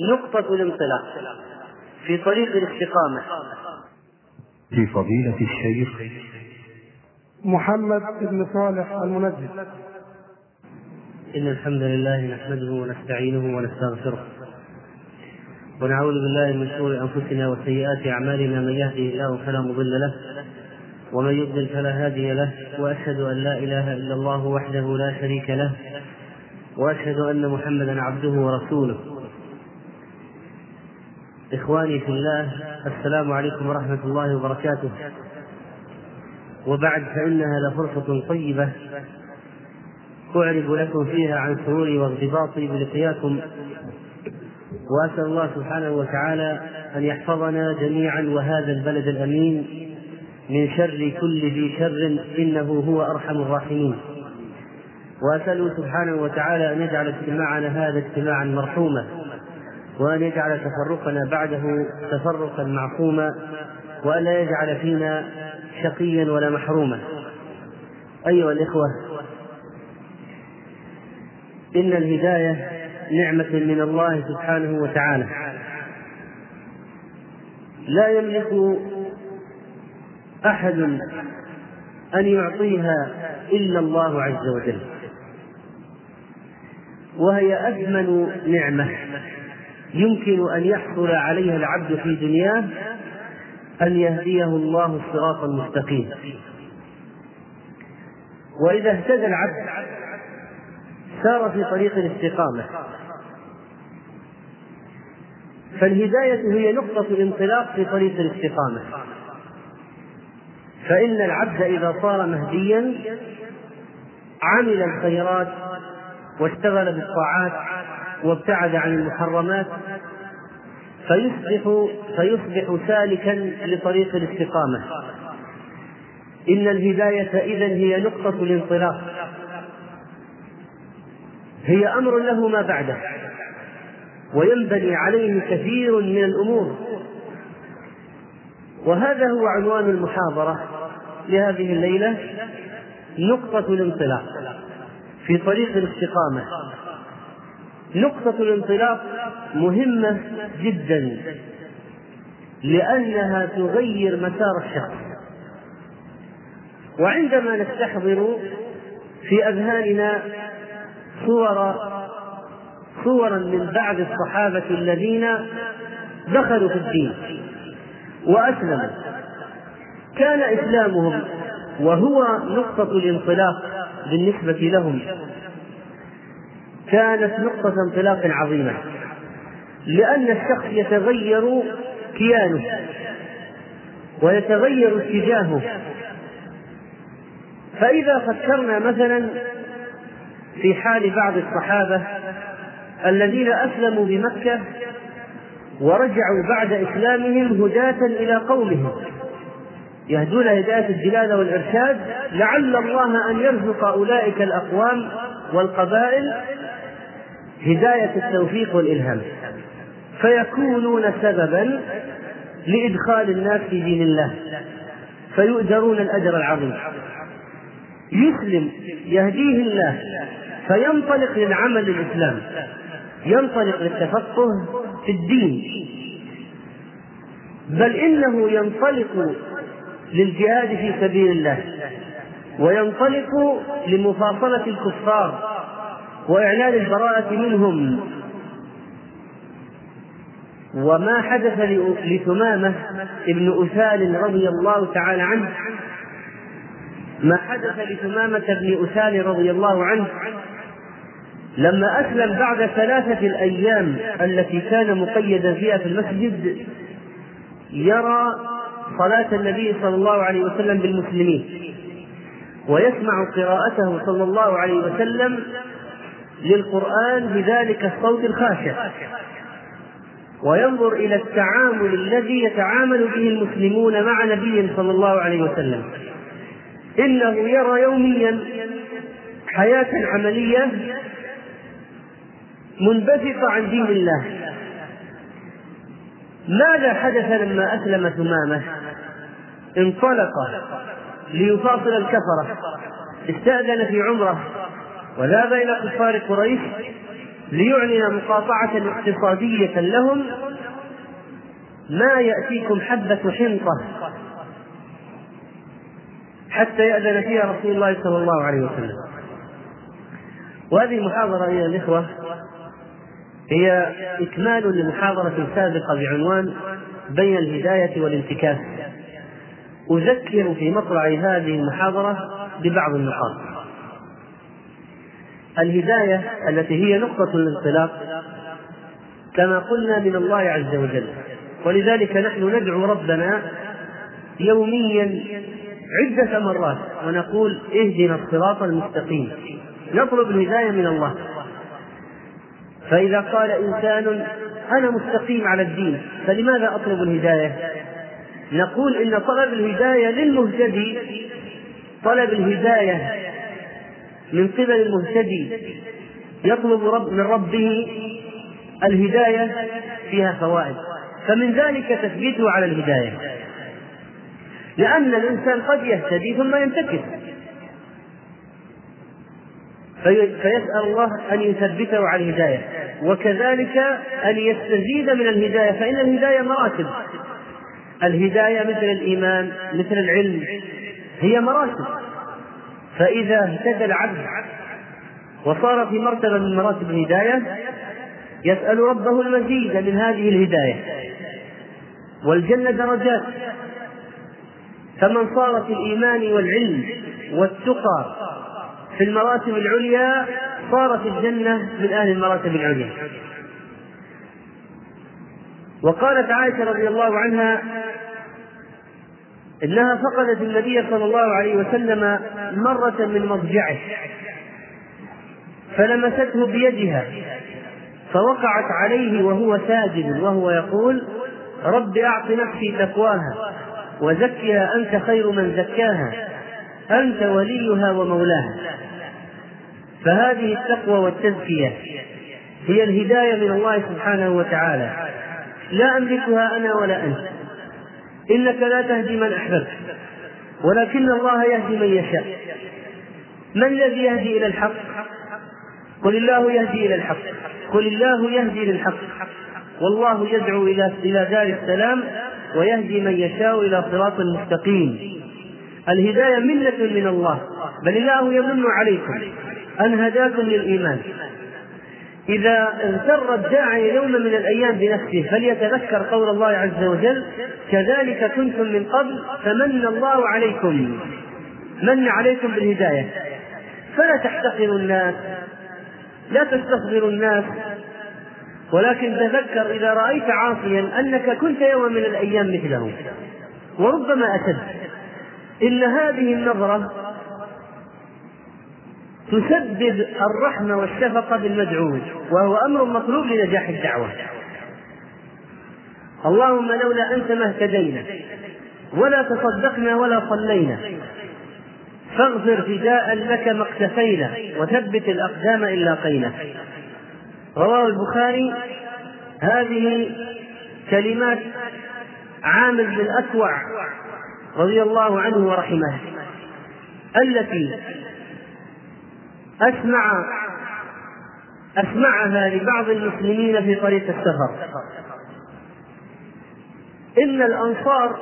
نقطة الانطلاق في طريق الاستقامة. لفضيلة الشيخ محمد بن صالح المنجد. إن الحمد لله نحمده ونستعينه ونستغفره. ونعوذ بالله من شرور أنفسنا وسيئات أعمالنا. من يهده الله فلا مضل له ومن يضلل فلا هادي له وأشهد أن لا إله إلا الله وحده لا شريك له وأشهد أن محمدا عبده ورسوله. إخواني في الله السلام عليكم ورحمة الله وبركاته. وبعد فإنها لفرصة طيبة أعرب لكم فيها عن سروري وارتباطي بلقياكم وأسأل الله سبحانه وتعالى أن يحفظنا جميعا وهذا البلد الأمين من شر كل ذي شر إنه هو أرحم الراحمين. وأسأله سبحانه وتعالى أن يجعل اجتماعنا هذا اجتماعا مرحوما. وأن يجعل تفرقنا بعده تفرقا معصوما وأن لا يجعل فينا شقيا ولا محروما. أيها الإخوة إن الهداية نعمة من الله سبحانه وتعالى. لا يملك أحد أن يعطيها إلا الله عز وجل. وهي أثمن نعمة. يمكن أن يحصل عليها العبد في دنياه أن يهديه الله الصراط المستقيم. وإذا اهتدى العبد سار في طريق الاستقامة. فالهداية هي نقطة الانطلاق في طريق الاستقامة. فإن العبد إذا صار مهديا عمل الخيرات واشتغل بالطاعات وابتعد عن المحرمات فيصبح فيصبح سالكا لطريق الاستقامة. إن الهداية إذا هي نقطة الانطلاق. هي أمر له ما بعده. وينبني عليه كثير من الأمور. وهذا هو عنوان المحاضرة لهذه الليلة نقطة الانطلاق في طريق الاستقامة. نقطة الانطلاق مهمة جدا لأنها تغير مسار الشخص. وعندما نستحضر في أذهاننا صور صورا من بعض الصحابة الذين دخلوا في الدين وأسلموا كان إسلامهم وهو نقطة الانطلاق بالنسبة لهم. كانت نقطة انطلاق عظيمة لأن الشخص يتغير كيانه ويتغير اتجاهه. فإذا فكرنا مثلا في حال بعض الصحابة الذين أسلموا بمكة ورجعوا بعد إسلامهم هداة إلى قومهم يهدون هداية الدلالة والإرشاد لعل الله أن يرزق أولئك الأقوام والقبائل هداية التوفيق والإلهام. فيكونون سببا لإدخال الناس في دين الله. فيؤجرون الأجر العظيم. يسلم يهديه الله. فينطلق للعمل الإسلام. ينطلق للتفقه في الدين. بل إنه ينطلق للجهاد في سبيل الله. وينطلق لمفاصلة الكفار. وإعلان البراءة منهم. وما حدث لثمامة ابن أسال رضي الله تعالى عنه. ما حدث لثمامة بن أسال رضي الله عنه. لما أسلم بعد ثلاثة الأيام التي كان مقيدا فيها في المسجد يرى صلاة النبي صلى الله عليه وسلم بالمسلمين ويسمع قراءته صلى الله عليه وسلم للقرآن بذلك الصوت الخاشع. وينظر إلى التعامل الذي يتعامل به المسلمون مع نبي صلى الله عليه وسلم. إنه يرى يوميا حياة عملية منبثقة عن دين الله. ماذا حدث لما أسلم ثمامة؟ انطلق ليفاصل الكفرة. استأذن في عمرة. وذهب إلى كفار قريش ليعلن مقاطعة اقتصادية لهم ما يأتيكم حبة حنطة حتى يأذن فيها رسول الله صلى الله عليه وسلم. وهذه المحاضرة أيها الإخوة هي إكمال لمحاضرة سابقة بعنوان بين الهداية والانتكاس. أذكر في مطلع هذه المحاضرة ببعض النقاط. الهداية التي هي نقطة الانطلاق كما قلنا من الله عز وجل. ولذلك نحن ندعو ربنا يوميا عدة مرات ونقول اهدنا الصراط المستقيم. نطلب الهداية من الله. فإذا قال إنسان أنا مستقيم على الدين فلماذا أطلب الهداية؟ نقول إن طلب الهداية للمهتدي. طلب الهداية من قبل المهتدي يطلب رب من ربه الهداية فيها فوائد. فمن ذلك تثبيته على الهداية. لأن الإنسان قد يهتدي ثم ينتكس فيسأل الله أن يثبته على الهداية. وكذلك أن يستزيد من الهداية. فإن الهداية مراتب. الهداية مثل الإيمان مثل العلم هي مراتب. فإذا اهتدى العبد وصار في مرتبة من مراتب الهداية يسأل ربه المزيد من هذه الهداية. والجنة درجات. فمن صار في الإيمان والعلم والتقى في المراتب العليا صار في الجنة من أهل المراتب العليا. وقالت عائشة رضي الله عنها إنها فقدت النبي صلى الله عليه وسلم مرة من مضجعه فلمسته بيدها فوقعت عليه وهو ساجد وهو يقول رب أعط نفسي تقواها وزكها أنت خير من زكاها أنت وليها ومولاها. فهذه التقوى والتزكية هي الهداية من الله سبحانه وتعالى. لا أملكها أنا ولا أنت. إنك لا تهدي من أحببت. ولكن الله يهدي من يشاء. من الذي يهدي إلى الحق؟ قل الله يهدي إلى الحق. قل الله يهدي للحق. والله يدعو إلى إلى دار السلام ويهدي من يشاء إلى صراط مستقيم. الهداية منة من الله. بل الله يمن عليكم. أن هداكم للإيمان. إذا اغتر الداعي يوما من الأيام بنفسه فليتذكر قول الله عز وجل كذلك كنتم من قبل فمن الله عليكم. من عليكم بالهداية. فلا تحتقروا الناس. لا تستصغروا الناس. ولكن تذكر إذا رأيت عاصيا أنك كنت يوما من الأيام مثله وربما أشد. إن هذه النظرة تسبب الرحمة والشفقة بالمدعو وهو أمر مطلوب لنجاح الدعوة. اللهم لولا أنت ما اهتدينا ولا تصدقنا ولا صلينا. فاغفر فداء لك ما اقتفينا وثبت الأقدام إن لاقينا رواه البخاري هذه كلمات عامر بن الأكوع رضي الله عنه ورحمه التي أسمع أسمعها لبعض المسلمين في طريق السفر. إن الأنصار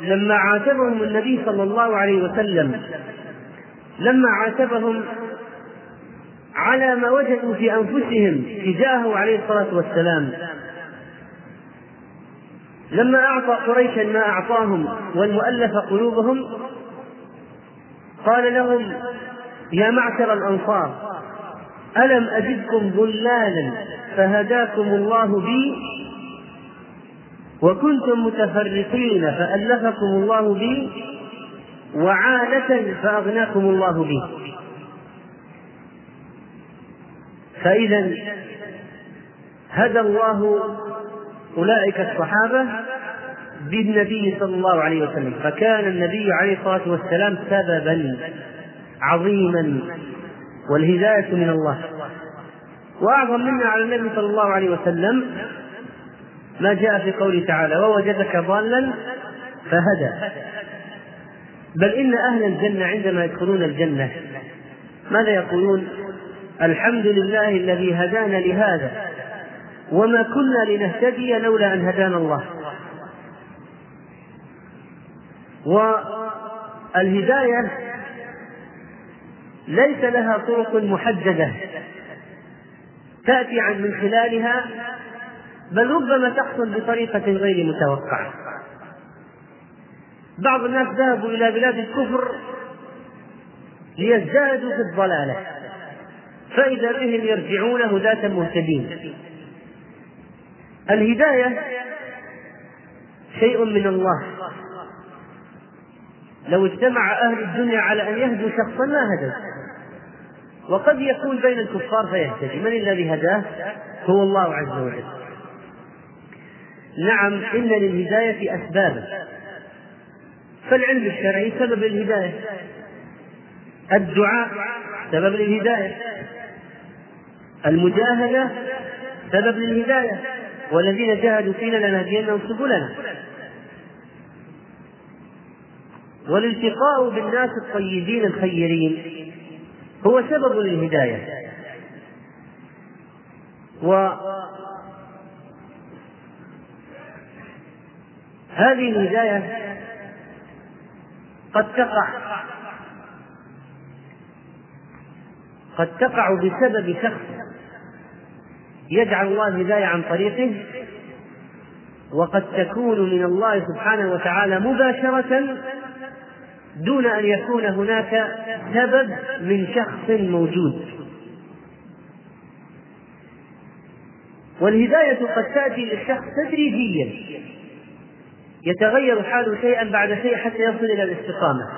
لما عاتبهم النبي صلى الله عليه وسلم لما عاتبهم على ما وجدوا في أنفسهم تجاهه عليه الصلاة والسلام لما أعطى قريشا ما أعطاهم والمؤلف قلوبهم قال لهم يا معشر الأنصار ألم أجدكم ضلالا فهداكم الله بي؟ وكنتم متفرقين فألفكم الله بي؟ وعالة فأغناكم الله بي. فإذا هدى الله أولئك الصحابة بالنبي صلى الله عليه وسلم فكان النبي عليه الصلاة والسلام سببا عظيما والهداية من الله. وأعظم منا على النبي صلى الله عليه وسلم ما جاء في قوله تعالى ووجدك ضالا فهدى. بل إن أهل الجنة عندما يدخلون الجنة ماذا يقولون؟ الحمد لله الذي هدانا لهذا وما كنا لنهتدي لولا أن هدانا الله. والهداية ليس لها طرق محددة. تأتي عن من خلالها بل ربما تحصل بطريقة غير متوقعة. بعض الناس ذهبوا إلى بلاد الكفر ليزدادوا في الضلالة فإذا بهم يرجعون هداة مهتدين. الهداية شيء من الله. لو اجتمع أهل الدنيا على أن يهدوا شخصا ما هدوا. وقد يكون بين الكفار فيهتدي. من الذي هداه؟ هو الله عز وجل. نعم إن للهداية أسبابا. فالعلم الشرعي سبب للهداية الدعاء سبب للهداية المجاهدة سبب للهداية والذين جاهدوا فينا لنهدينهم سبلنا. والالتقاء بالناس الطيبين الخيرين. هو سبب للهداية. و هذه الهداية قد تقع. قد تقع بسبب شخص يجعل الله الهداية عن طريقه وقد تكون من الله سبحانه وتعالى مباشرة دون أن يكون هناك سبب من شخص موجود. والهداية قد تأتي للشخص تدريجيا. يتغير حاله شيئا بعد شيء حتى يصل إلى الاستقامة.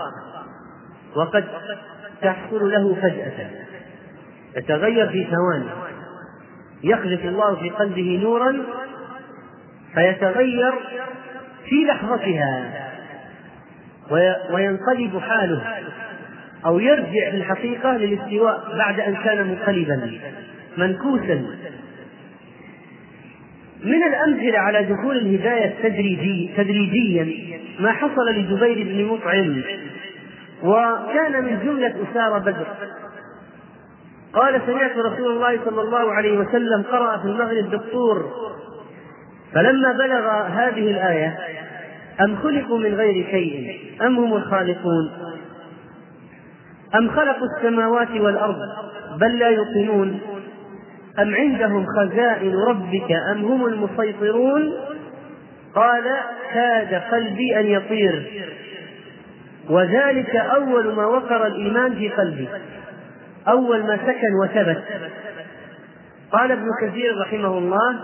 وقد تحصل له فجأة. يتغير في ثواني. يقذف الله في قلبه نورا. فيتغير في لحظتها. وينقلب حاله أو يرجع في الحقيقة للاستواء بعد أن كان منقلبا منكوسا. من الأمثلة على دخول الهداية التدريجي تدريجيا ما حصل لجبير بن مطعم وكان من جملة أسار بدر. قال سمعت رسول الله صلى الله عليه وسلم قرأ في المغرب بالطور فلما بلغ هذه الآية أم خلقوا من غير شيء؟ أم هم الخالقون؟ أم خلقوا السماوات والأرض بل لا يوقنون؟ أم عندهم خزائن ربك أم هم المسيطرون؟ قال كاد قلبي أن يطير. وذلك أول ما وقر الإيمان في قلبي. أول ما سكن وثبت. قال ابن كثير رحمه الله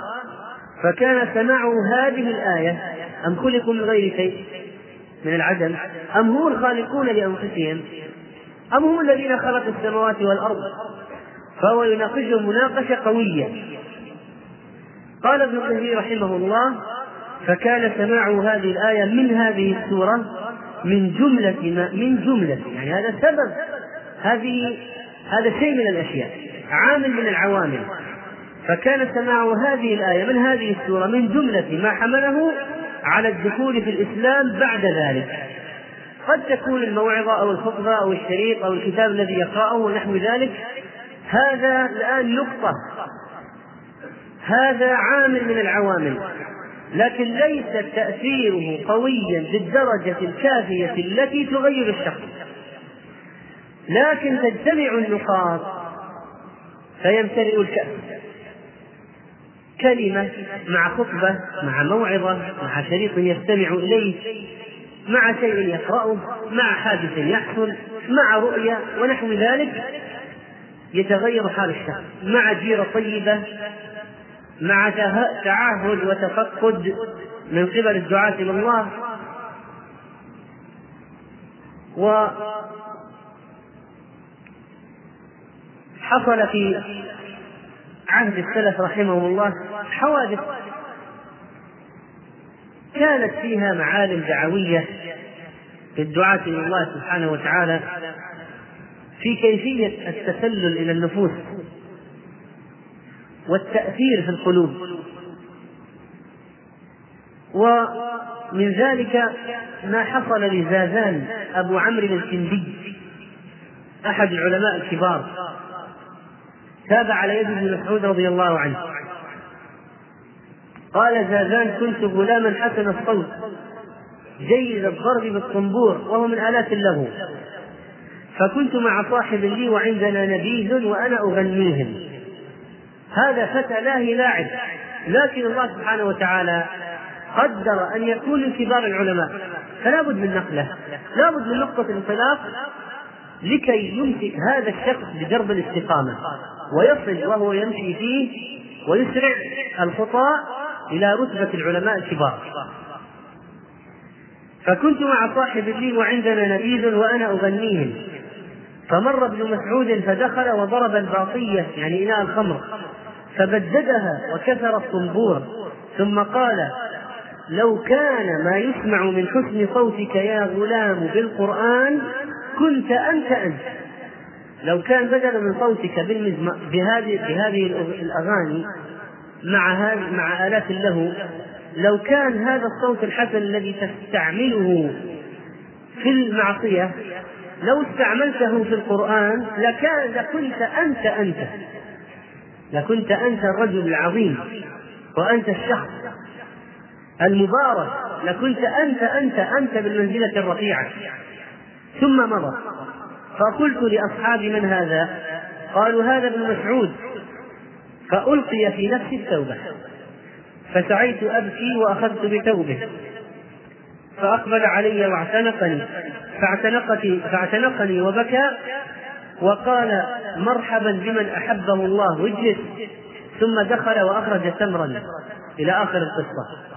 فكان سماعه هذه الآية. أم خلقوا من غير شيء؟ من العدم. أم هم الخالقون لأنفسهم؟ أم هم الذين خلقوا السماوات والأرض؟ فهو يناقشهم مناقشة قوية. قال ابن كثير رحمه الله فكان سماعه هذه الآية من هذه السورة من جملة ما من جملة. يعني هذا سبب. هذه هذا شيء من الأشياء. عامل من العوامل. فكان سماع هذه الآية من هذه السورة من جملة ما حمله على الدخول في الإسلام بعد ذلك. قد تكون الموعظة أو الخطبة أو الشريط أو الكتاب الذي يقرأه ونحو ذلك. هذا الآن نقطة. هذا عامل من العوامل. لكن ليس تأثيره قويا بالدرجة الكافية التي تغير الشخص. لكن تجتمع النقاط. فيمتلئ الكأس. كلمة مع خطبة مع موعظة مع شريط يستمع إليه مع شيء يقرأه مع حادث يحصل مع رؤيا ونحو ذلك يتغير حال الشخص. مع جيرة طيبة مع تعهد وتفقد من قبل الدعاة إلى الله. و حصل في عهد السلف رحمهم الله حوادث كانت فيها معالم دعوية للدعاة إلى الله سبحانه وتعالى في كيفية التسلل إلى النفوس والتأثير في القلوب. ومن ذلك ما حصل لزازان أبو عمرو الكندي أحد العلماء الكبار. تاب على يد ابن مسعود رضي الله عنه. قال زازان كنت غلاما حسن الصوت جيد الضرب بالطنبور وهو من آلات اللهو فكنت مع صاحب لي وعندنا نبيذ وأنا أغنيهم. هذا فتى لاهي لاعب لكن الله سبحانه وتعالى قدر أن يكون من كبار العلماء. فلا بد من نقلة. لا بد من نقطة انطلاق لكي يمسك هذا الشخص بدرب الاستقامة. ويصل وهو يمشي فيه ويسرع الخطى إلى رتبة العلماء الكبار. فكنت مع صاحب لي وعندنا نبيذ وأنا أغنيهم فمر ابن مسعود فدخل وضرب الباطية يعني إناء الخمر فبددها وكسر الطنبور ثم قال لو كان ما يسمع من حسن صوتك يا غلام بالقرآن كنت أنت أنت. لو كان بدلا من صوتك بهذه بهذه الأغاني مع مع آلات اللهو لو كان هذا الصوت الحسن الذي تستعمله في المعصية لو استعملته في القرآن لكان لكنت أنت أنت. لكنت أنت الرجل العظيم وأنت الشخص المبارك. لكنت أنت أنت أنت بالمنزلة الرفيعة. ثم مضى. فقلت لأصحابي من هذا؟ قالوا هذا ابن مسعود. فألقي في نفسي التوبة. فسعيت أبكي وأخذت بثوبه فأقبل علي واعتنقني. فاعتنقتي فاعتنقني وبكى وقال مرحبا بمن أحبه الله واجلس ثم دخل وأخرج تمرا. إلى آخر القصة.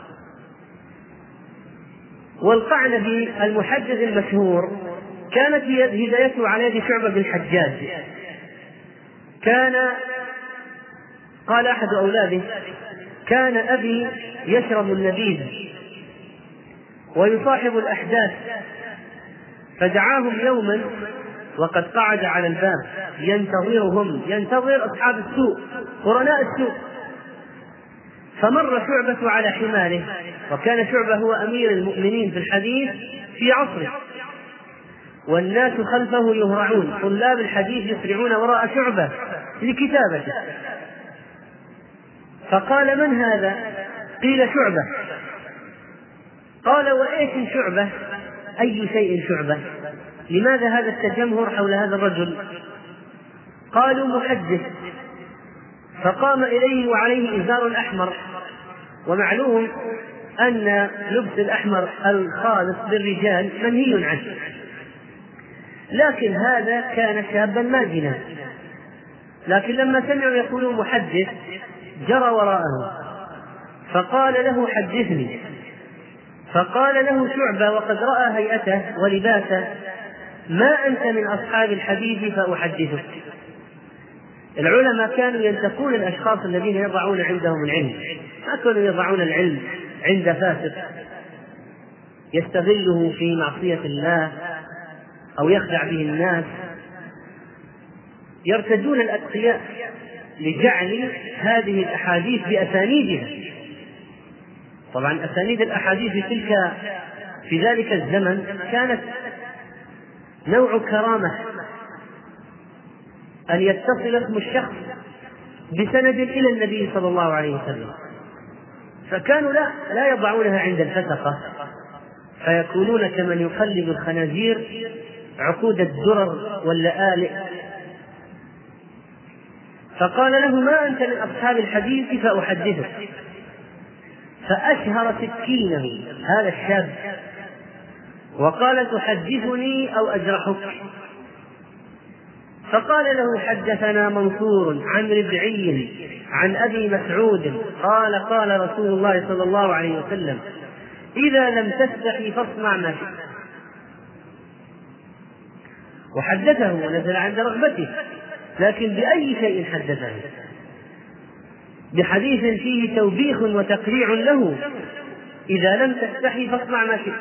والقعنبي المحدث المشهور كانت هدايته على يد شعبة بن الحجاج كان قال أحد أولاده كان أبي يشرب النبيذ ويصاحب الأحداث فدعاهم يوما وقد قعد على الباب ينتظرهم ينتظر أصحاب السوء قرناء السوء. فمر شعبة على حماره وكان شعبة هو أمير المؤمنين في الحديث في عصره. والناس خلفه يهرعون طلاب الحديث يسرعون وراء شعبة لكتابته فقال من هذا؟ قيل شعبة قال وإيش شعبة؟ أي شيء شعبة؟ لماذا هذا التجمهر حول هذا الرجل؟ قالوا محدث فقام إليه وعليه إزار أحمر ومعلوم أن لبس الأحمر الخالص للرجال منهي عنه لكن هذا كان شابا ماجنا. لكن لما سمعوا يقولون محدث جرى وراءه. فقال له حدثني. فقال له شعبة وقد رأى هيئته ولباسه. ما أنت من أصحاب الحديث فأحدثك. العلماء كانوا ينتقون الأشخاص الذين يضعون عندهم العلم. ما كانوا يضعون العلم عند فاسق. يستغله في معصية الله. أو يخدع به الناس يرتدون الأتقياء لجعل هذه الأحاديث بأسانيدها. طبعا أسانيد الأحاديث في تلك في ذلك الزمن كانت نوع كرامة أن يتصل اسم الشخص بسند إلى النبي صلى الله عليه وسلم. فكانوا لا لا يضعونها عند الفسقة فيكونون كمن يقلب الخنازير عقود الدرر واللآلئ فقال له ما أنت من أصحاب الحديث فأحدثك فأشهر سكينه هذا الشاب. وقال تحدثني أو أجرحك؟ فقال له حدثنا منصور عن ربعي عن أبي مسعود قال قال رسول الله صلى الله عليه وسلم إذا لم تستحي فاصنع ما شئت. وحدثه ونزل عند رغبته. لكن بأي شيء حدثه؟ بحديث فيه توبيخ وتقريع له. إذا لم تستحي فاصنع ما شئت.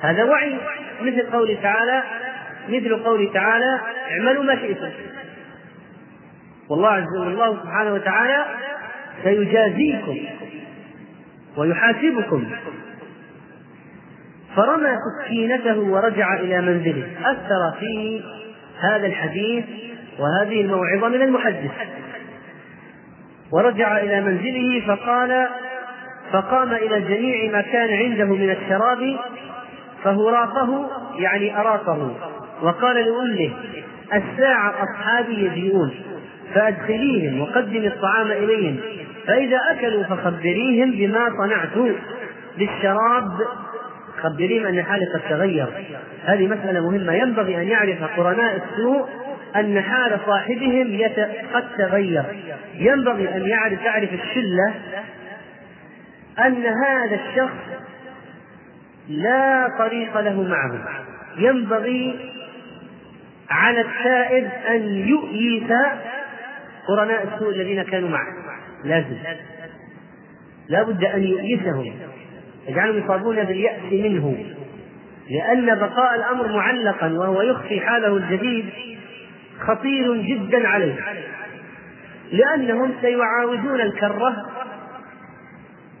هذا وعي. مثل قوله تعالى مثل قوله تعالى اعملوا ما شئتم. والله عز وجل الله سبحانه وتعالى سيجازيكم ويحاسبكم. فرمى سكينته ورجع إلى منزله. أثر فيه هذا الحديث وهذه الموعظة من المحدث. ورجع إلى منزله فقال فقام إلى جميع ما كان عنده من الشراب فهراقه يعني أراقه. وقال لأمه الساعة أصحابي يجيئون فأدخليهم وقدمي الطعام إليهم فإذا أكلوا فخبريهم بما صنعت بالشراب خبريهم أن حالي قد تغير. هذه مسألة مهمة. ينبغي أن يعرف قرناء السوء أن حال صاحبهم يت... قد تغير. ينبغي أن يعرف تعرف الشلة أن هذا الشخص لا طريق له معه. ينبغي على التائب أن يؤيس قرناء السوء الذين كانوا معه. لازم. لا بد أن يؤيسهم. يجعلهم يصابون باليأس منه. لأن بقاء الأمر معلقا وهو يخفي حاله الجديد خطير جدا عليه. لأنهم سيعاودون الكرة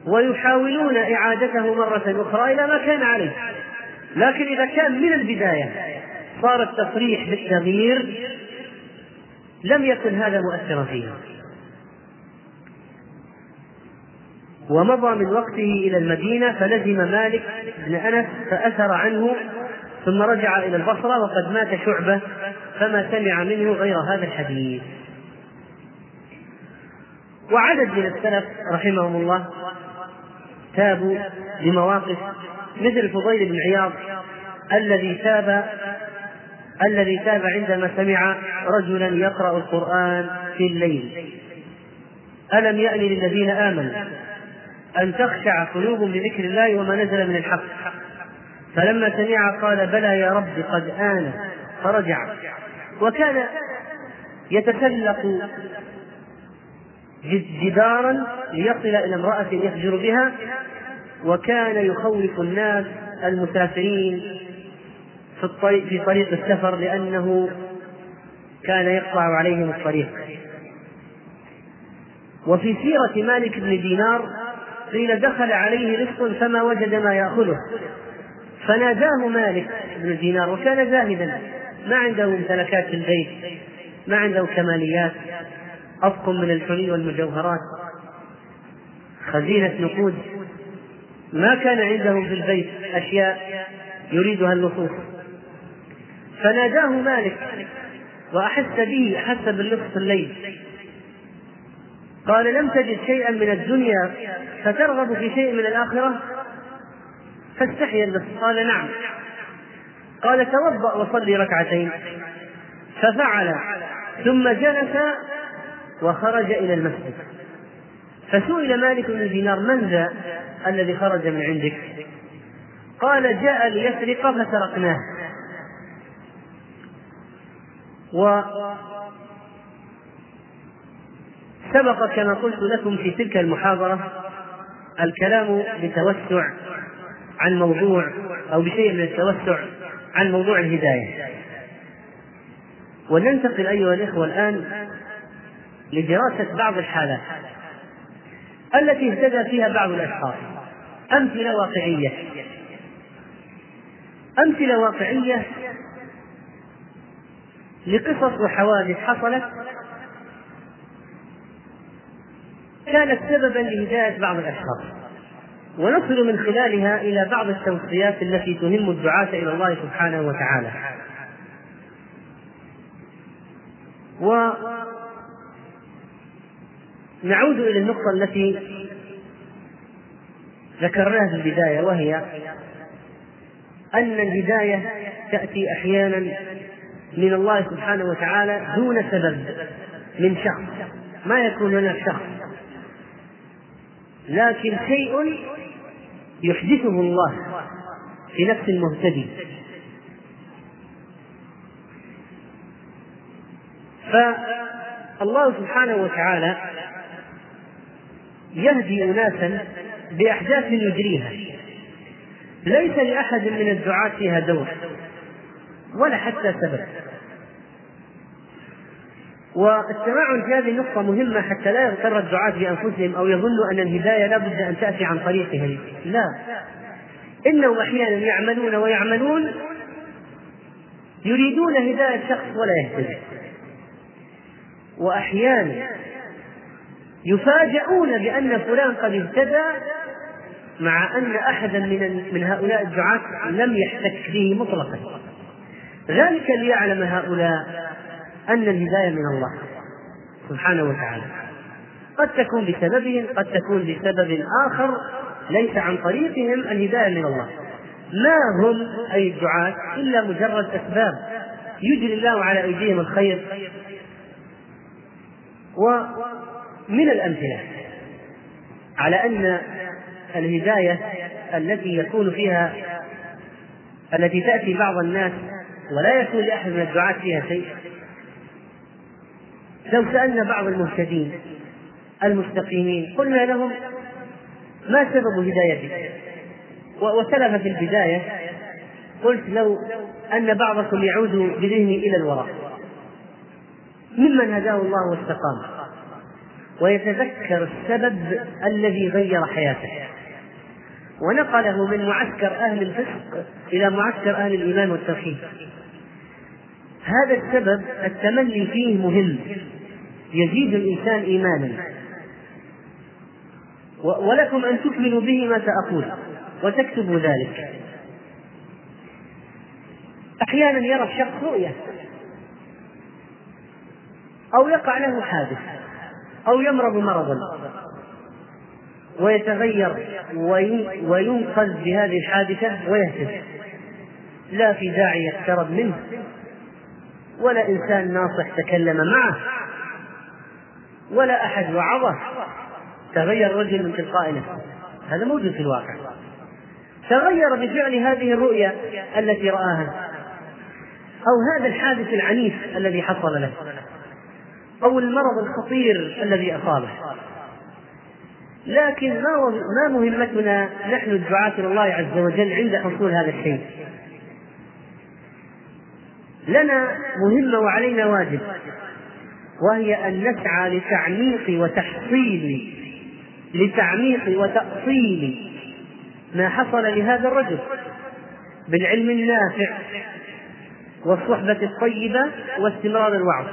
ويحاولون إعادته مرة أخرى إلى ما كان عليه. لكن إذا كان من البداية صار التصريح بالتغيير لم يكن هذا مؤثرا فيها. ومضى من وقته إلى المدينة فلزم مالك بن أنس فأثر عنه ثم رجع إلى البصرة وقد مات شعبة فما سمع منه غير هذا الحديث. وعدد من السلف رحمهم الله تابوا لمواقف مثل الفضيل بن عياض الذي تاب الذي تاب عندما سمع رجلا يقرأ القرآن في الليل. ألم يأن للذين آمنوا؟ أن تخشع قلوبهم لذكر الله وما نزل من الحق. فلما سمع قال بلى يا رب قد آن فرجع. وكان يتسلق جدارا ليصل إلى امرأة يهجر بها وكان يخوف الناس المسافرين في الطريق في طريق السفر لأنه كان يقطع عليهم الطريق. وفي سيرة مالك بن دينار قيل دخل عليه رزق فما وجد ما يأكله فناداه مالك بن دينار وكان زاهدا. ما عنده ممتلكات البيت ما عنده كماليات. أطقم من الحلي والمجوهرات. خزينة نقود ما كان عندهم في البيت أشياء يريدها اللصوص فناداه مالك وأحس به أحس باللص الليل. قال لم تجد شيئا من الدنيا فترغب في شيء من الآخرة؟ فاستحيا اللص قال نعم. قال توضأ وصلي ركعتين. ففعل. ثم جلس وخرج إلى المسجد. فسئل مالك بن دينار من ذا الذي خرج من عندك؟ قال جاء ليسرق فسرقناه. و سبق كما قلت لكم في تلك المحاضرة الكلام بتوسع عن موضوع أو بشيء من التوسع عن موضوع الهداية. وننتقل أيها الإخوة الآن لدراسة بعض الحالات التي اهتدى فيها بعض الأشخاص. أمثلة واقعية. أمثلة واقعية لقصص وحوادث حصلت كانت سببا لهداية بعض الأشخاص. ونصل من خلالها إلى بعض التوصيات التي تهم الدعاة إلى الله سبحانه وتعالى. ونعود إلى النقطة التي ذكرناها في البداية وهي أن الهداية تأتي أحيانا من الله سبحانه وتعالى دون سبب من شخص. ما يكون هناك شخص؟ لكن شيء يحدثه الله في نفس المهتدي. فالله سبحانه وتعالى يهدي أناسا بأحداث يجريها ليس لأحد من الدعاة فيها دور ولا حتى سبب. والتمعن في هذه النقطة مهمة حتى لا يغتر الدعاة بأنفسهم أو يظنوا أن الهداية لا بد أن تأتي عن طريقهم. لا. إنهم أحيانا يعملون ويعملون يريدون هداية شخص ولا يهتدي. وأحيانا يفاجؤون بأن فلان قد اهتدى مع أن أحدا من من هؤلاء الدعاة لم يحتك به مطلقا. ذلك ليعلم هؤلاء أن الهداية من الله سبحانه وتعالى. قد تكون بسببهم قد تكون بسبب آخر ليس عن طريقهم الهداية من الله. ما هم أي الدعاة؟ إلا مجرد أسباب. يجري الله على أيديهم الخير ومن الأمثلة. على أن الهداية التي يكون فيها التي تأتي بعض الناس ولا يكون لأحد من الدعاة فيها شيء لو سألنا بعض المهتدين المستقيمين قلنا لهم ما سبب هدايتك؟ وسلف في البداية قلت لو أن بعضكم يعود بذهنه إلى الوراء. ممن هداه الله واستقام. ويتذكر السبب الذي غير حياته. ونقله من معسكر أهل الفسق إلى معسكر أهل الإيمان والتوحيد. هذا السبب التملي فيه مهم. يزيد الإنسان إيمانا. ولكم أن تكملوا به ما سأقول وتكتبوا ذلك. أحيانا يرى الشخص رؤية أو يقع له حادث أو يمرض مرضا ويتغير وينقذ بهذه الحادثة ويهتز لا في داعي يقترب منه. ولا إنسان ناصح تكلم معه ولا أحد وعظه. تغير رجل من تلقاء نفسه. هذا موجود في الواقع. تغير بفعل هذه الرؤيا التي رآها. أو هذا الحادث العنيف الذي حصل له. أو المرض الخطير الذي أصابه. لكن ما مهمتنا نحن الدعاة إلى الله عز وجل عند حصول هذا الشيء. لنا مهمة وعلينا واجب وهي أن نسعى لتعميق وتحصيل لتعميق وتأصيل ما حصل لهذا الرجل بالعلم النافع والصحبة الطيبة واستمرار الوعظ.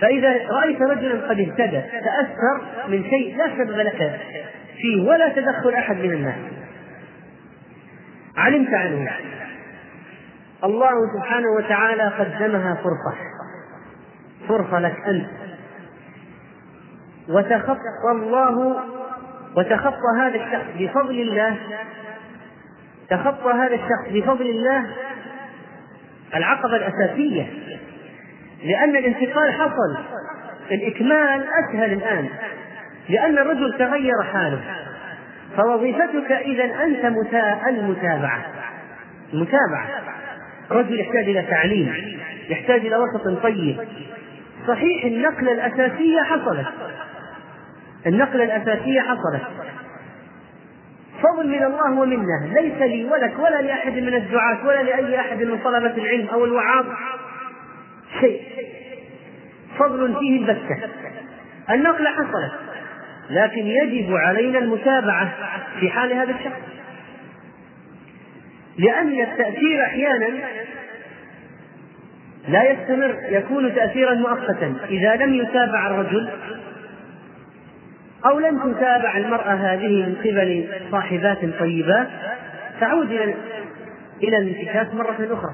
فإذا رأيت رجلا قد اهتدى تأثر من شيء لا سبب لك فيه ولا تدخل أحد من الناس. علمت عنه. الله سبحانه وتعالى قدمها فرصة. فرصة لك أنت. وتخطى الله وتخطى هذا الشخص بفضل الله تخطى هذا الشخص بفضل الله العقبة الأساسية. لأن الانتقال حصل. الإكمال أسهل الآن. لأن الرجل تغير حاله. فوظيفتك إذا أنت المتابعة. المتابعة. رجل يحتاج إلى تعليم يحتاج إلى وسط طيب. صحيح النقلة الأساسية حصلت. النقلة الأساسية حصلت. فضل من الله ومنه. ليس لي ولك ولا لأحد من الدعاة ولا لأي أحد من طلبة العلم أو الوعاظ. شيء. فضل فيه البتة. النقلة حصلت. لكن يجب علينا المتابعة في حال هذا الشخص. لأن التأثير أحيانا لا يستمر يكون تأثيرا مؤقتا. إذا لم يتابع الرجل أو لم تتابع المرأة هذه من قبل صاحبات طيبات تعود إلى إلى الانتكاس مرة أخرى.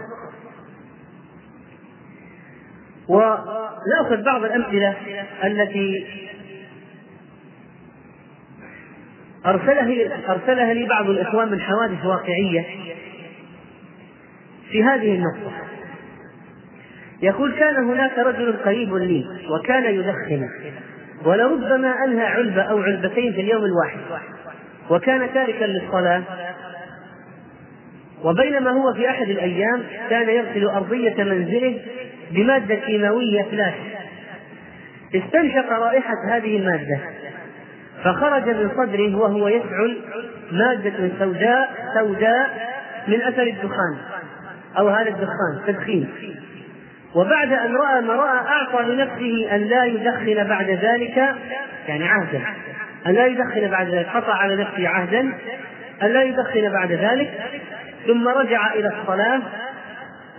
ونأخذ بعض الأمثلة التي أرسلها أرسلها لي بعض الإخوان من حوادث واقعية. في هذه النقطة. يقول كان هناك رجل قريب لي وكان يدخن ولربما أنهى علبة أو علبتين في اليوم الواحد وكان تاركا للصلاة. وبينما هو في أحد الأيام كان يغسل أرضية منزله بمادة كيماوية فلاش. استنشق رائحة هذه المادة فخرج من صدره وهو يفعل مادة سوداء سوداء من أثر الدخان. أو هذا الدخان تدخين. وبعد أن رأى ما رأى أعطى لنفسه أن لا يدخن بعد ذلك يعني عهدا. أن لا يدخن بعد ذلك قطع على نفسه عهدا أن لا يدخن بعد ذلك ثم رجع إلى الصلاة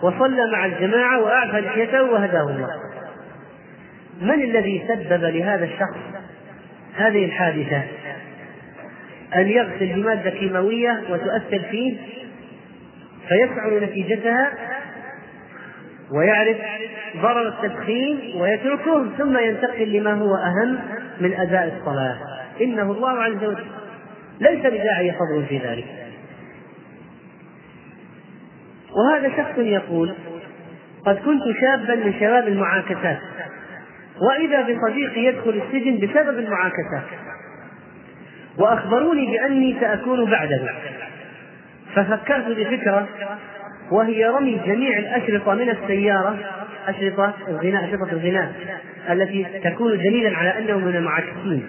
وصلى مع الجماعة وأعفى لحيته وهداه الله. من الذي سبب لهذا الشخص هذه الحادثة؟ أن يغسل بمادة كيماوية وتؤثر فيه؟ فيفعل نتيجتها ويعرف ضرر التدخين ويتركه ثم ينتقل لما هو أهم من أداء الصلاة. إنه الله عز وجل ليس بداعي فضل في ذلك. وهذا شخص يقول قد كنت شابا من شباب المعاكسات وإذا بصديقي يدخل السجن بسبب المعاكسات وأخبروني بأني سأكون بعده. ففكرت بفكرة وهي رمي جميع الأشرطة من السيارة أشرطة الغناء أشرطة الغناء التي تكون دليلا على أنه من المعاكسين.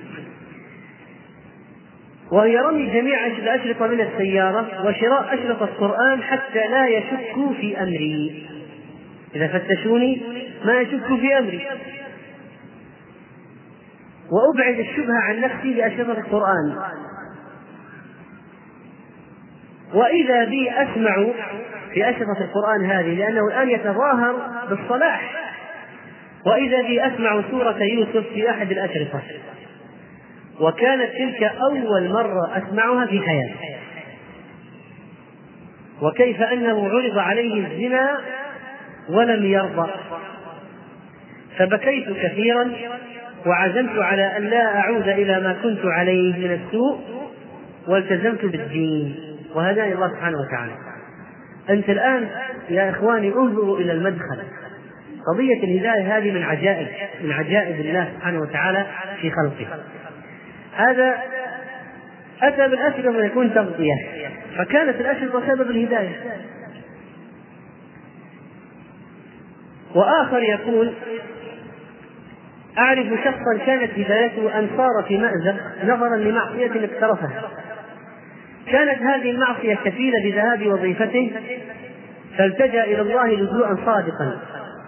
وهي رمي جميع الأشرطة من السيارة وشراء أشرطة القرآن حتى لا يشكوا في أمري. إذا فتشوني ما يشكوا في أمري. وأبعد الشبهة عن نفسي بأشرطة القرآن. وإذا بي أسمع في أشرطة القرآن هذه لأنه الآن يتظاهر بالصلاح. وإذا بي أسمع سورة يوسف في أحد الأشرطة. وكانت تلك أول مرة أسمعها في حياتي. وكيف أنه عرض عليه الزنا ولم يرضى. فبكيت كثيرا وعزمت على أن لا أعود إلى ما كنت عليه من السوء والتزمت بالدين. وهداني الله سبحانه وتعالى. أنت الآن يا إخواني انظروا إلى المدخل. قضية الهداية هذه من عجائب من عجائب الله سبحانه وتعالى في خلقه. هذا أتى بالأشرطة ويكون تغطية. فكانت الأشرطة سبب الهداية. وآخر يقول أعرف شخصا كانت هدايته أن صار في مأزق نظرا لمعصية اقترفها. كانت هذه المعصية كفيلة بذهاب وظيفته فالتجأ إلى الله لجوءا صادقا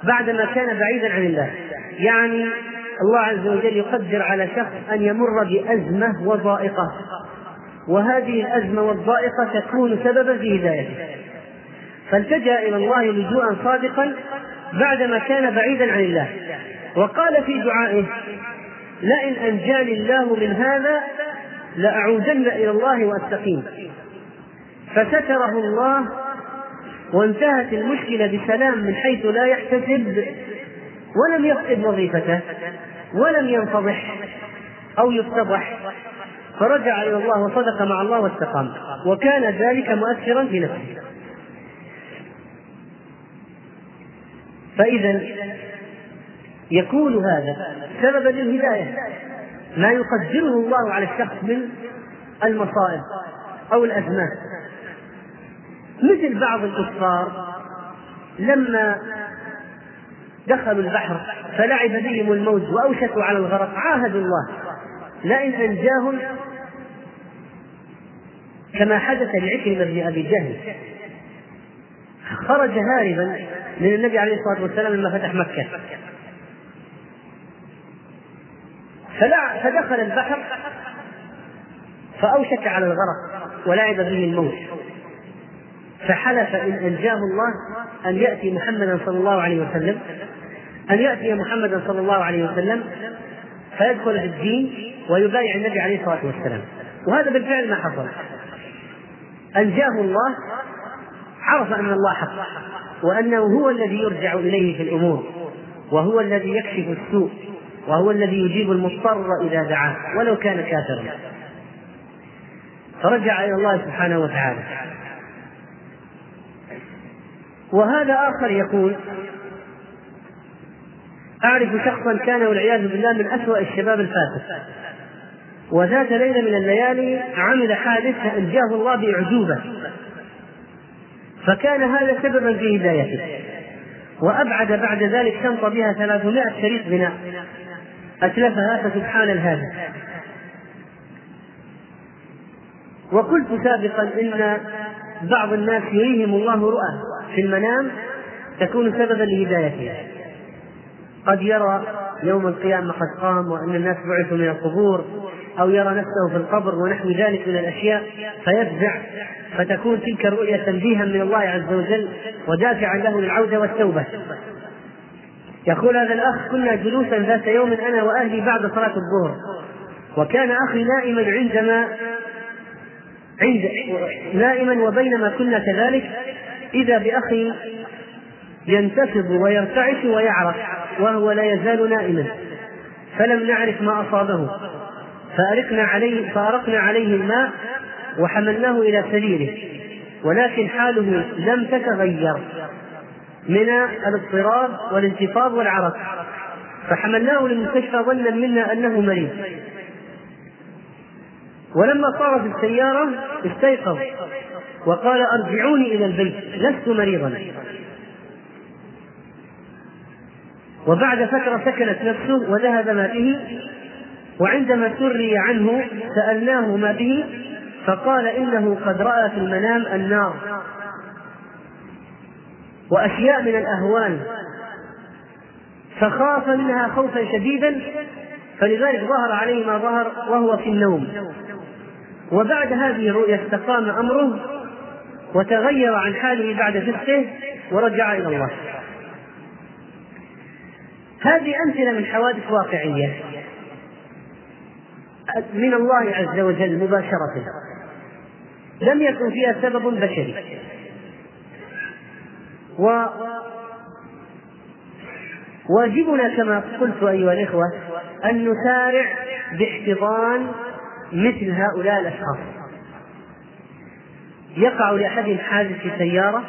بعدما كان بعيدا عن الله. يعني الله عز وجل يقدر على شخص أن يمر بأزمة وضائقة وهذه الأزمة والضائقة تكون سببا في هدايته. فالتجأ إلى الله لجوءا صادقا بعدما كان بعيدا عن الله. وقال في دعائه لئن أنجاني الله من هذا لأعودن إلى الله وأستقيم. فستره الله وانتهت المشكلة بسلام من حيث لا يحتسب ولم يفقد وظيفته ولم ينفضح أو يفتضح. فرجع إلى الله وصدق مع الله واستقام. وكان ذلك مؤثرا في نفسه. فإذا يكون هذا سببا للهداية. ما يقدره الله على الشخص من المصائب أو الأزمات. مثل بعض الكفار لما دخلوا البحر فلعب بهم الموج وأوشكوا على الغرق عاهدوا الله. لئن أنجاهم كما حدث لعكرمة بن أبي جهل. خرج هاربا من النبي عليه الصلاة والسلام لما فتح مكة. فدخل البحر فأوشك على الغرق ولعب به الموت. فحلف إن أنجاه الله أن يأتي محمدا صلى الله عليه وسلم أن يأتي محمدا صلى الله عليه وسلم فيدخل في الدين ويبايع النبي عليه الصلاة والسلام. وهذا بالفعل ما حصل. أنجاه الله عرف أن الله حق وأنه هو الذي يرجع إليه في الأمور وهو الذي يكشف السوء. وهو الذي يجيب المضطر إذا دعاه ولو كان كافرا. فرجع إلى الله سبحانه وتعالى. وهذا آخر يقول أعرف شخصا كان والعياذ بالله من أسوأ الشباب الفاسق. وذات ليلة من الليالي عمل حادث فأنجاه الله بأعجوبة. فكان هذا سببا في هدايته. وأبعد بعد ذلك شنط بها ثلاثمائة شريط غناء أتلفها فسبحان الهادي وقلت سابقا إن بعض الناس يريهم الله رؤى في المنام تكون سببا لهدايته قد يرى يوم القيامة قد قام وأن الناس بعثوا من القبور أو يرى نفسه في القبر ونحو ذلك من الأشياء فيفزع فتكون تلك الرؤيا تنبيها من الله عز وجل ودافعا له للعودة والتوبة. يقول هذا الأخ كنا جلوسا ذات يوم أنا وأهلي بعد صلاة الظهر. وكان أخي نائما عندما عند نائما وبينما كنا كذلك إذا بأخي ينتفض ويرتعش ويعرق وهو لا يزال نائما فلم نعرف ما أصابه. فأرقنا عليه فأرقنا عليه الماء وحملناه إلى سريره ولكن حاله لم تتغير. من الاضطراب والانتفاض والعرق. فحملناه للمستشفى ظنا منا أنه مريض. ولما صار في السيارة استيقظ وقال أرجعوني إلى البيت لست مريضا. وبعد فترة سكنت نفسه وذهب ما به وعندما سري عنه سألناه ما به فقال إنه قد رأى في المنام النار. وأشياء من الأهوال. فخاف منها خوفا شديدا فلذلك ظهر عليه ما ظهر وهو في النوم. وبعد هذه الرؤيا استقام أمره وتغير عن حاله بعد فسقه ورجع إلى الله. هذه أمثلة من حوادث واقعية من الله عز وجل مباشرة. لم يكن فيها سبب بشري. و واجبنا كما قلت أيها الإخوة أن نسارع باحتضان مثل هؤلاء الأشخاص. يقع لأحدهم حادث في سيارة.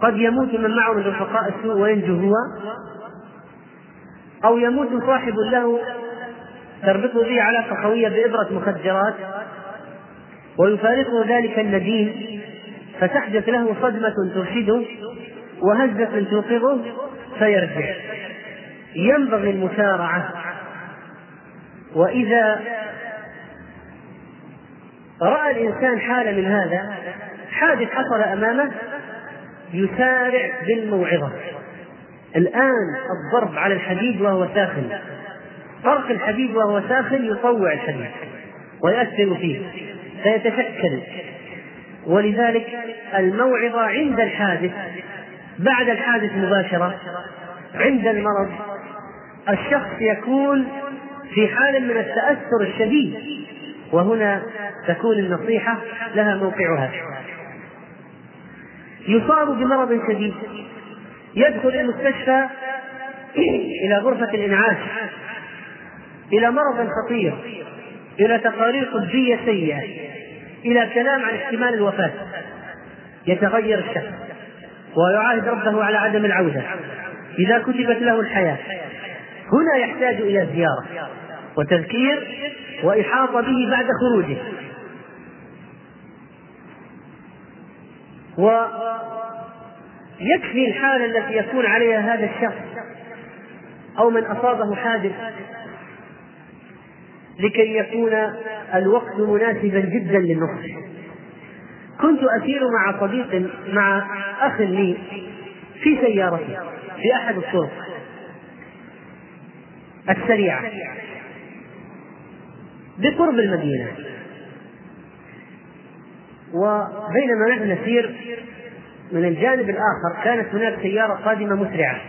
قد يموت من معه من رفقاء السوء وينجو هو. أو يموت صاحب له تربطه به علاقة قوية بإبرة مخدرات. ويفارقه ذلك النديم. فتحدث له صدمة ترشده وهزة توقظه فيرجع. ينبغي المسارعة. وإذا رأى الإنسان حالة من هذا حادث حصل أمامه يسارع بالموعظة. الآن الضرب على الحديد وهو ساخن. طرق الحديد وهو ساخن يطوع الحديد ويؤثر فيه فيتشكل. ولذلك الموعظة عند الحادث بعد الحادث مباشرة عند المرض الشخص يكون في حال من التأثر الشديد وهنا تكون النصيحة لها موقعها. يصاب بمرض شديد يدخل المستشفى إلى غرفة الإنعاش إلى مرض خطير إلى تقارير طبية سيئة. إلى كلام عن احتمال الوفاة. يتغير الشخص ويعاهد ربه على عدم العودة. إذا كتبت له الحياة هنا يحتاج إلى زيارة وتذكير وإحاطة به بعد خروجه. ويكفي الحالة التي يكون عليها هذا الشخص أو من أصابه حادث لكي يكون الوقت مناسبا جدا للنصح. كنت أسير مع صديق مع أخ لي في سيارته في أحد الطرق السريعة بقرب المدينة. وبينما نحن نسير من الجانب الآخر كانت هناك سيارة قادمة مسرعة.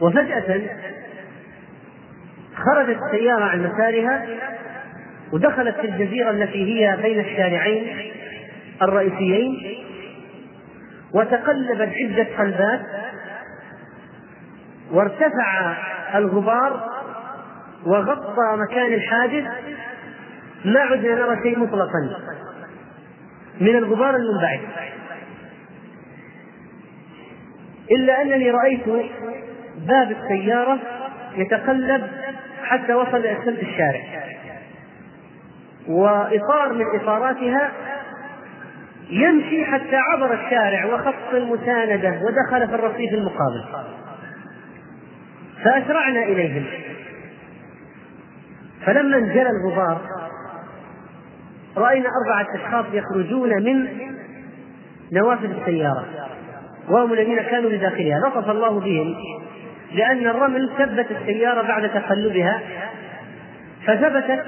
وفجأة خرجت السيارة عن مسارها ودخلت في الجزيرة التي هي بين الشارعين الرئيسيين وتقلبت عدة قلبات وارتفع الغبار وغطى مكان الحادث ما عدنا نرى شيء مطلقا من الغبار المنبعث. إلا أنني رأيت باب السيارة يتقلب حتى وصل إلى سلك الشارع. وإطار من إطاراتها يمشي حتى عبر الشارع وخط المساندة ودخل في الرصيف المقابل. فأسرعنا إليهم. فلما انجلى الغبار رأينا أربعة أشخاص يخرجون من نوافذ السيارة وهم الذين كانوا بداخلها لطف الله بهم. لأن الرمل ثبت السيارة بعد تقلبها فثبتت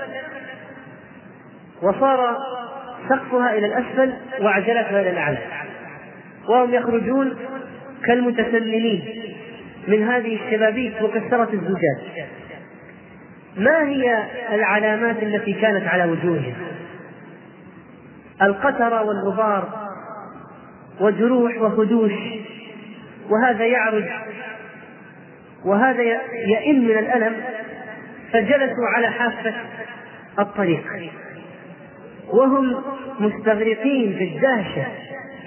وصار سقفها إلى الأسفل وعجلتها إلى الأعلى وهم يخرجون كالمتسللين من هذه الشبابيك مكسرة الزجاج. ما هي العلامات التي كانت على وجوههم؟ القتر والغبار وجروح وخدوش وهذا يعرج وهذا يئن من الألم فجلسوا على حافة الطريق. وهم مستغرقين بالدهشة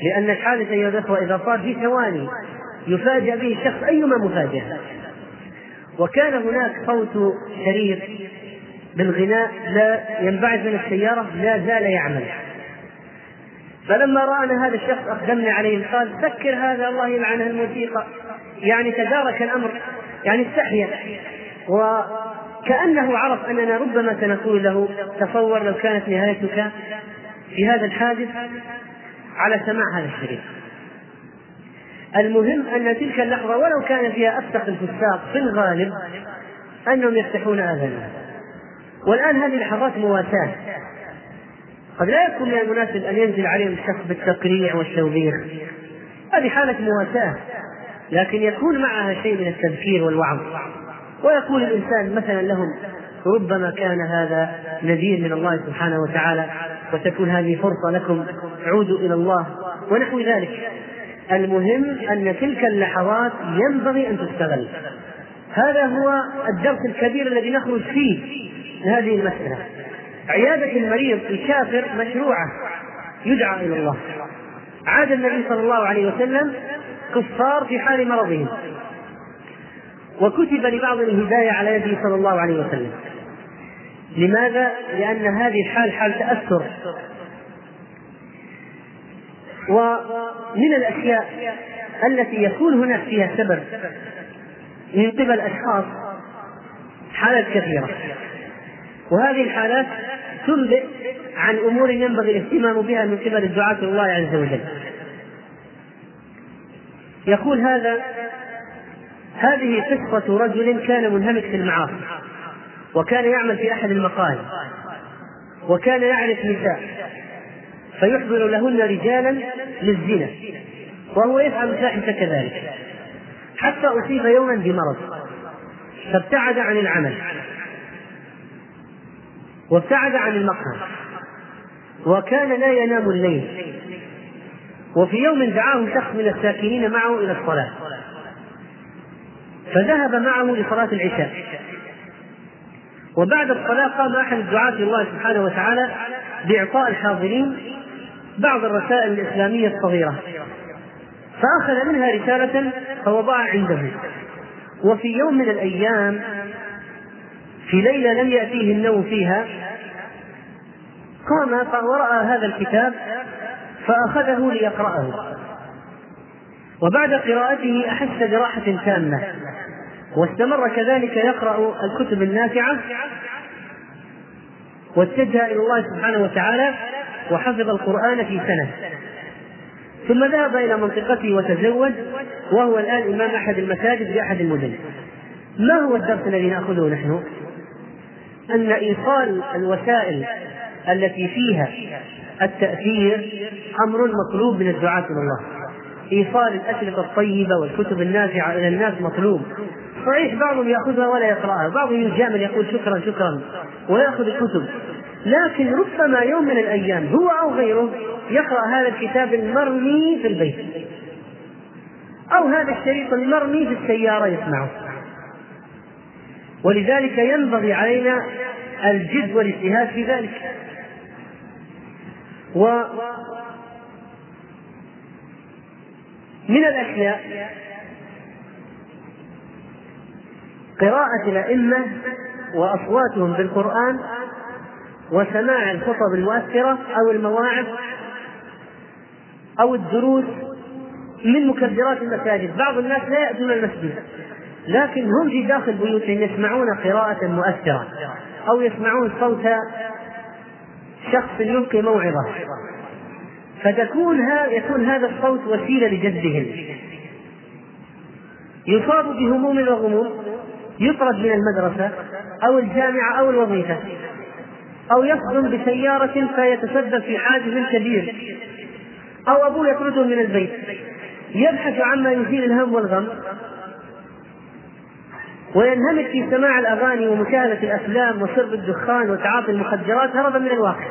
لأن الحادث أيها الأخوة إذا صار في ثواني يفاجأ به الشخص أيما مفاجأة. وكان هناك صوت شرير بالغناء لا ينبعث من السيارة لا زال يعمل. فلما رأنا هذا الشخص أقدمنا عليه قال سكر هذا الله يلعنه الموسيقى. يعني تدارك الأمر يعني استحيا. وكأنه عرف أننا ربما سنقول له تصور لو كانت نهايتك في هذا الحادث على سماع هذا الشريط المهم أن تلك اللحظة ولو كان فيها أفسق الفساق في الغالب أنهم يفتحون آذانهم. والآن هذه لحظات مواساة. قد لا يكون من المناسب أن ينزل عليهم الشخص بالتقريع والتوبيخ. هذه حالة مواساة. لكن يكون معها شيء من التذكير والوعظ. ويقول الإنسان مثلا لهم ربما كان هذا نذير من الله سبحانه وتعالى وتكون هذه فرصة لكم عودوا إلى الله ونحو ذلك. المهم أن تلك اللحظات ينبغي أن تستغل. هذا هو الدرس الكبير الذي نخرج فيه من هذه المسألة. عيادة المريض الكافر مشروعة يدعى إلى الله. عاد النبي صلى الله عليه وسلم كفار في حال مرضهم. وكتب لبعض الهداية على يده صلى الله عليه وسلم. لماذا؟ لأن هذه الحال حال تأثر. ومن الأشياء التي يكون هناك فيها سبب من قبل أشخاص حالات كثيرة. وهذه الحالات تنبئ عن أمور ينبغي الاهتمام بها من قبل الدعاة الله عز وجل. يقول هذا هذه قصة رجل كان منهمك في المعاصي وكان يعمل في أحد المقاهي وكان يعرف نساء فيحضر لهن رجالا للزنا وهو يفعل الفاحشة كذلك حتى أصيب يوما بمرض فابتعد عن العمل وابتعد عن المقهى وكان لا ينام الليل وفي يوم دعاه شخص من الساكنين معه إلى الصلاة. فذهب معه لصلاة العشاء. وبعد الصلاة قام أحد الدعاة الله سبحانه وتعالى بإعطاء الحاضرين بعض الرسائل الإسلامية الصغيرة. فأخذ منها رسالة فوضعها عنده. وفي يوم من الأيام في ليلة لم يأتيه النوم فيها قام ورأى هذا الكتاب فأخذه ليقرأه. وبعد قراءته أحس براحة تامة. واستمر كذلك يقرأ الكتب النافعة. واتجه إلى الله سبحانه وتعالى وحفظ القرآن في سنة. ثم ذهب إلى منطقته وتزوج وهو الآن إمام أحد المساجد في أحد المدن. ما هو الدرس الذي نأخذه نحن؟ أن إيصال الوسائل التي فيها التأثير أمر مطلوب من الدعاة إلى الله. إيصال الأشرطة الطيبة والكتب النافعة إلى الناس مطلوب. صحيح بعضهم يأخذها ولا يقرأها. بعضهم يجامل يقول شكرا شكرا ويأخذ الكتب. لكن ربما يوم من الأيام هو أو غيره يقرأ هذا الكتاب المرمي في البيت. أو هذا الشريط المرمي في السيارة يسمعه. ولذلك ينبغي علينا الجد والاجتهاد في ذلك. و من الأشياء قراءة الأئمة وأصواتهم بالقرآن وسماع الخطب المؤثرة أو المواعظ أو الدروس من مكبرات المساجد. بعض الناس لا يأتون المسجد لكن هم في داخل بيوتهم يسمعون قراءة مؤثرة أو يسمعون صوت شخص يلقي موعظة فتكون يكون هذا الصوت وسيلة لجذبهم. يصاب بهموم وغموم يطرد من المدرسة أو الجامعة أو الوظيفة أو يصدم بسيارة فيتسبب في حادث كبير أو أبوه يطرده من البيت. يبحث عما يزيل الهم والغم. وينهمك في سماع الأغاني ومشاهدة الأفلام وشرب الدخان وتعاطي المخدرات هربا من الواقع.